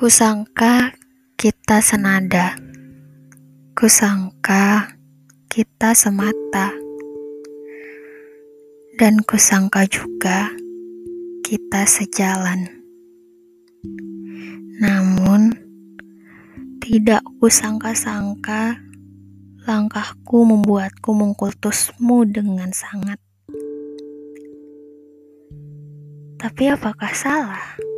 Kusangka kita senada, kusangka kita semata, dan kusangka juga kita sejalan. Namun, tidak kusangka-sangka langkahku membuatku mengkultusmu dengan sangat. Tapi apakah salah?